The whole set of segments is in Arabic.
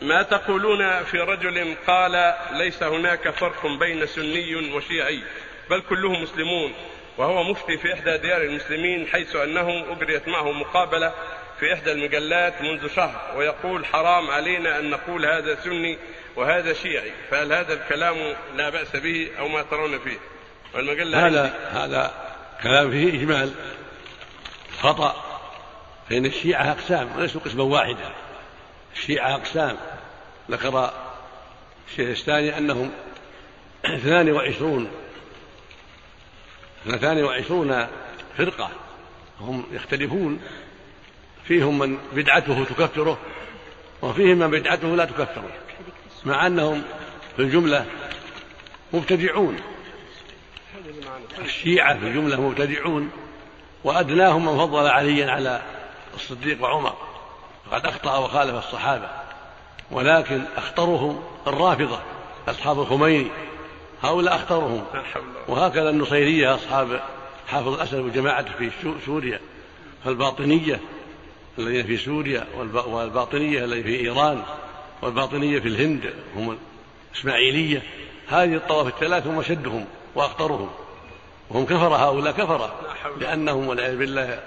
ما تقولون في رجل قال ليس هناك فرق بين سني وشيعي بل كلهم مسلمون. وهو مفتي في إحدى ديار المسلمين حيث أنه أجريت معه مقابلة في إحدى المجلات منذ شهر ويقول حرام علينا أن نقول هذا سني وهذا شيعي فهل هذا الكلام لا بأس به أو ما ترون فيه؟ والمجلة هذا هذا كلام فيه إجمال خطأ فإن الشيعة أقسام وليسوا قسما واحدا. الشيعة أقسام. ذكر الشيخ الثاني أنهم اثنان وعشرون اثنتان وعشرون فرقة. هم يختلفون. فيهم من بدعته تكفره وفيهم من بدعته لا تكفره مع أنهم في الجملة مبتدعون. الشيعة في الجملة مبتدعون وأدناهم من فضل عليا على الصديق وعمر. فقد أخطأ وخالف الصحابة ولكن أخطرهم الرافضة أصحاب الخميني. هؤلاء أخطرهم. وهكذا النصيرية أصحاب حافظ الأسد وجماعته في سوريا. فالباطنية الذين في سوريا والباطنية الذين في إيران والباطنية في الهند هم الإسماعيلية. هذه الطوائف الثلاث هم أشدهم وأخطرهم. وهم كفر هؤلاء كفر لأنهم والعياذ بالله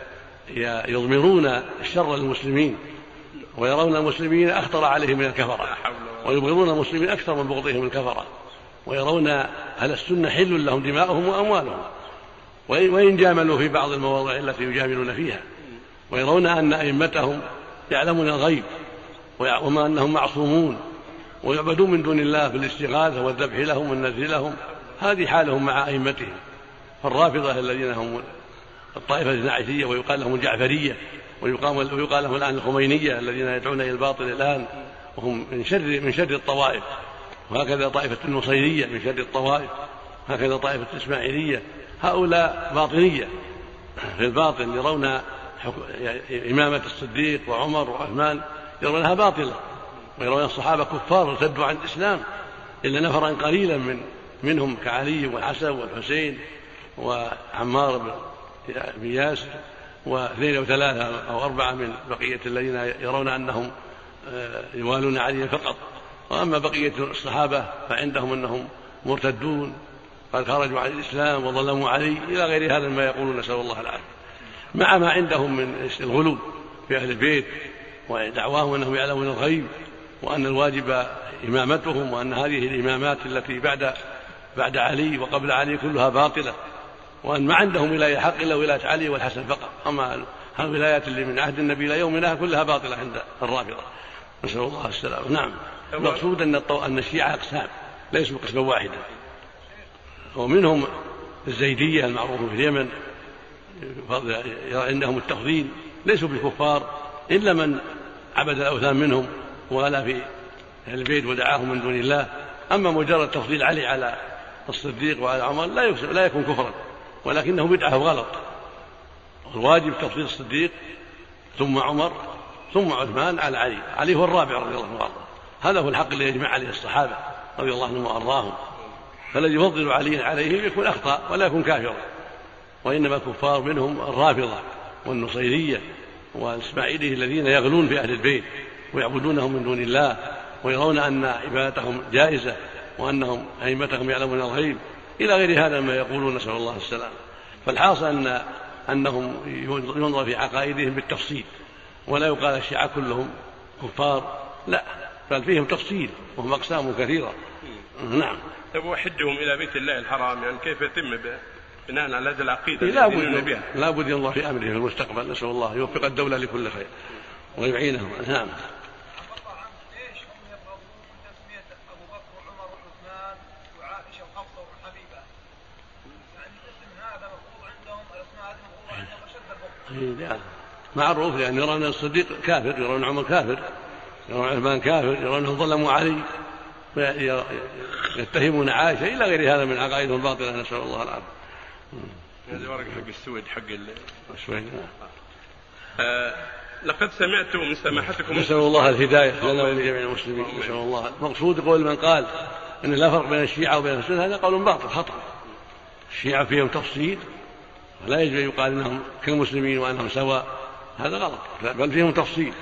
يضمرون شر المسلمين ويرون المسلمين أخطر عليهم من الكفرة ويبغضون المسلمين أكثر من بغضهم الكفرة. ويرون أهل السنة حل لهم دماؤهم وأموالهم. وإن جاملوا في بعض المواضع التي يجاملون فيها. ويرون أن أئمتهم يعلمون الغيب. وما أنهم معصومون. ويعبدون من دون الله بالاستغاثة والذبح لهم والنذر لهم. هذه حالهم مع أئمتهم. فالرافضة الذين هم الطائفة النعشية ويقال لهم الجعفرية ويقال, ويقال لهم الآن الخمينية الذين يدعون إلى الباطل الآن وهم من شر من شر الطوائف. وهكذا طائفة النصيرية من شر الطوائف. هكذا طائفة الإسماعيلية. هؤلاء باطنية. في الباطن يرون إمامة الصديق وعمر وعثمان يرونها باطلة. ويرون الصحابة كفار ارتدوا عن الإسلام. إلا نفرا قليلا من منهم كعلي والحسن والحسين وعمار بن ياسر واثنين أو ثلاثة أو أربعة من بقية الذين يرون أنهم آه، يوالون عليا فقط. وأما بقية الصحابة فعندهم أنهم مرتدون. قد خرجوا عن الإسلام وظلموا علي إلى غير هذا ما يقولون نسأل الله العافية. مع ما عندهم من الغلو في أهل البيت ودعواهم أنهم يعلمون الغيب وأن الواجب إمامتهم وأن هذه الإمامات التي بعد بعد علي وقبل علي كلها باطلة. وأن ما عندهم ولاية حق إلا ولاية علي والحسن فقط. أما الولايات اللي من عهد النبي إلى يومنا كلها باطلة عند الرافضة. نسأل الله السلامة. نعم. المقصود أن أن الشيعة أقسام ليسوا قسما واحدا. ومنهم الزيدية المعروفة في اليمن عندهم التفضيل ليسوا بالكفار إلا من عبد الأوثان منهم وغلا في البيت ودعاهم من دون الله. أما مجرد تفضيل علي على الصديق وعلى عمر لا لا يكون كفرا. ولكنه بدعة غلط. الواجب تفضيل الصديق ثم عمر ثم عثمان على علي. علي هو الرابع رضي الله عنه. هذا هو الحق الذي يجمع عليه الصحابة رضي الله عنهم وأرضاهم. فالذي يفضل علي عليهم يكون أخطأ ولا يكون كافرا. وإنما الكفار منهم الرافضة والنصيرية والإسماعيلية الذين يغلون في أهل البيت ويعبدونهم من دون الله ويرون أن عبادتهم جائزة وأنهم أئمتهم يعلمون الغيب. إلى غير هذا ما يقولون نسأل الله السلامة. فالحاصل أن أنهم ينظر في عقائدهم بالتفصيل ولا يقال الشيعة كلهم كفار لا بل فيهم تفصيل وهم أقسام كثيرة. نعم. طيب وحدهم إلى بيت الله الحرام يعني كيف يتم بناء على هذه العقيدة لا بد لا بد ينظر في أمره في المستقبل نسأل الله يوفق الدولة لكل خير ويعينهم. نعم. معروف لأن يرون الصديق كافر يرون عمر كافر يرون عثمان كافر يرونهم ظلموا علي. يتهمون عائشة إلى غير هذا من عقائدهم الباطلة نسأل الله العافية. هذا ورق حق السويد حق السويد آه لقد سمعت من سماحتكم نسأل الله الهداية لنا ولجميع المسلمين نسأل الله. المقصود قول من قال أن لا فرق بين الشيعة وبين السنة هذا قول باطل خطأ. الشيعة فيهم تفصيل ولا يجب أن يقال أنهم كالمسلمين وأنهم سواء. هذا غلط. بل فيهم تفصيل.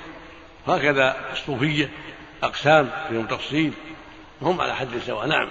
هكذا الصوفية أقسام فيهم تفصيل. هم على حد سواء. نعم.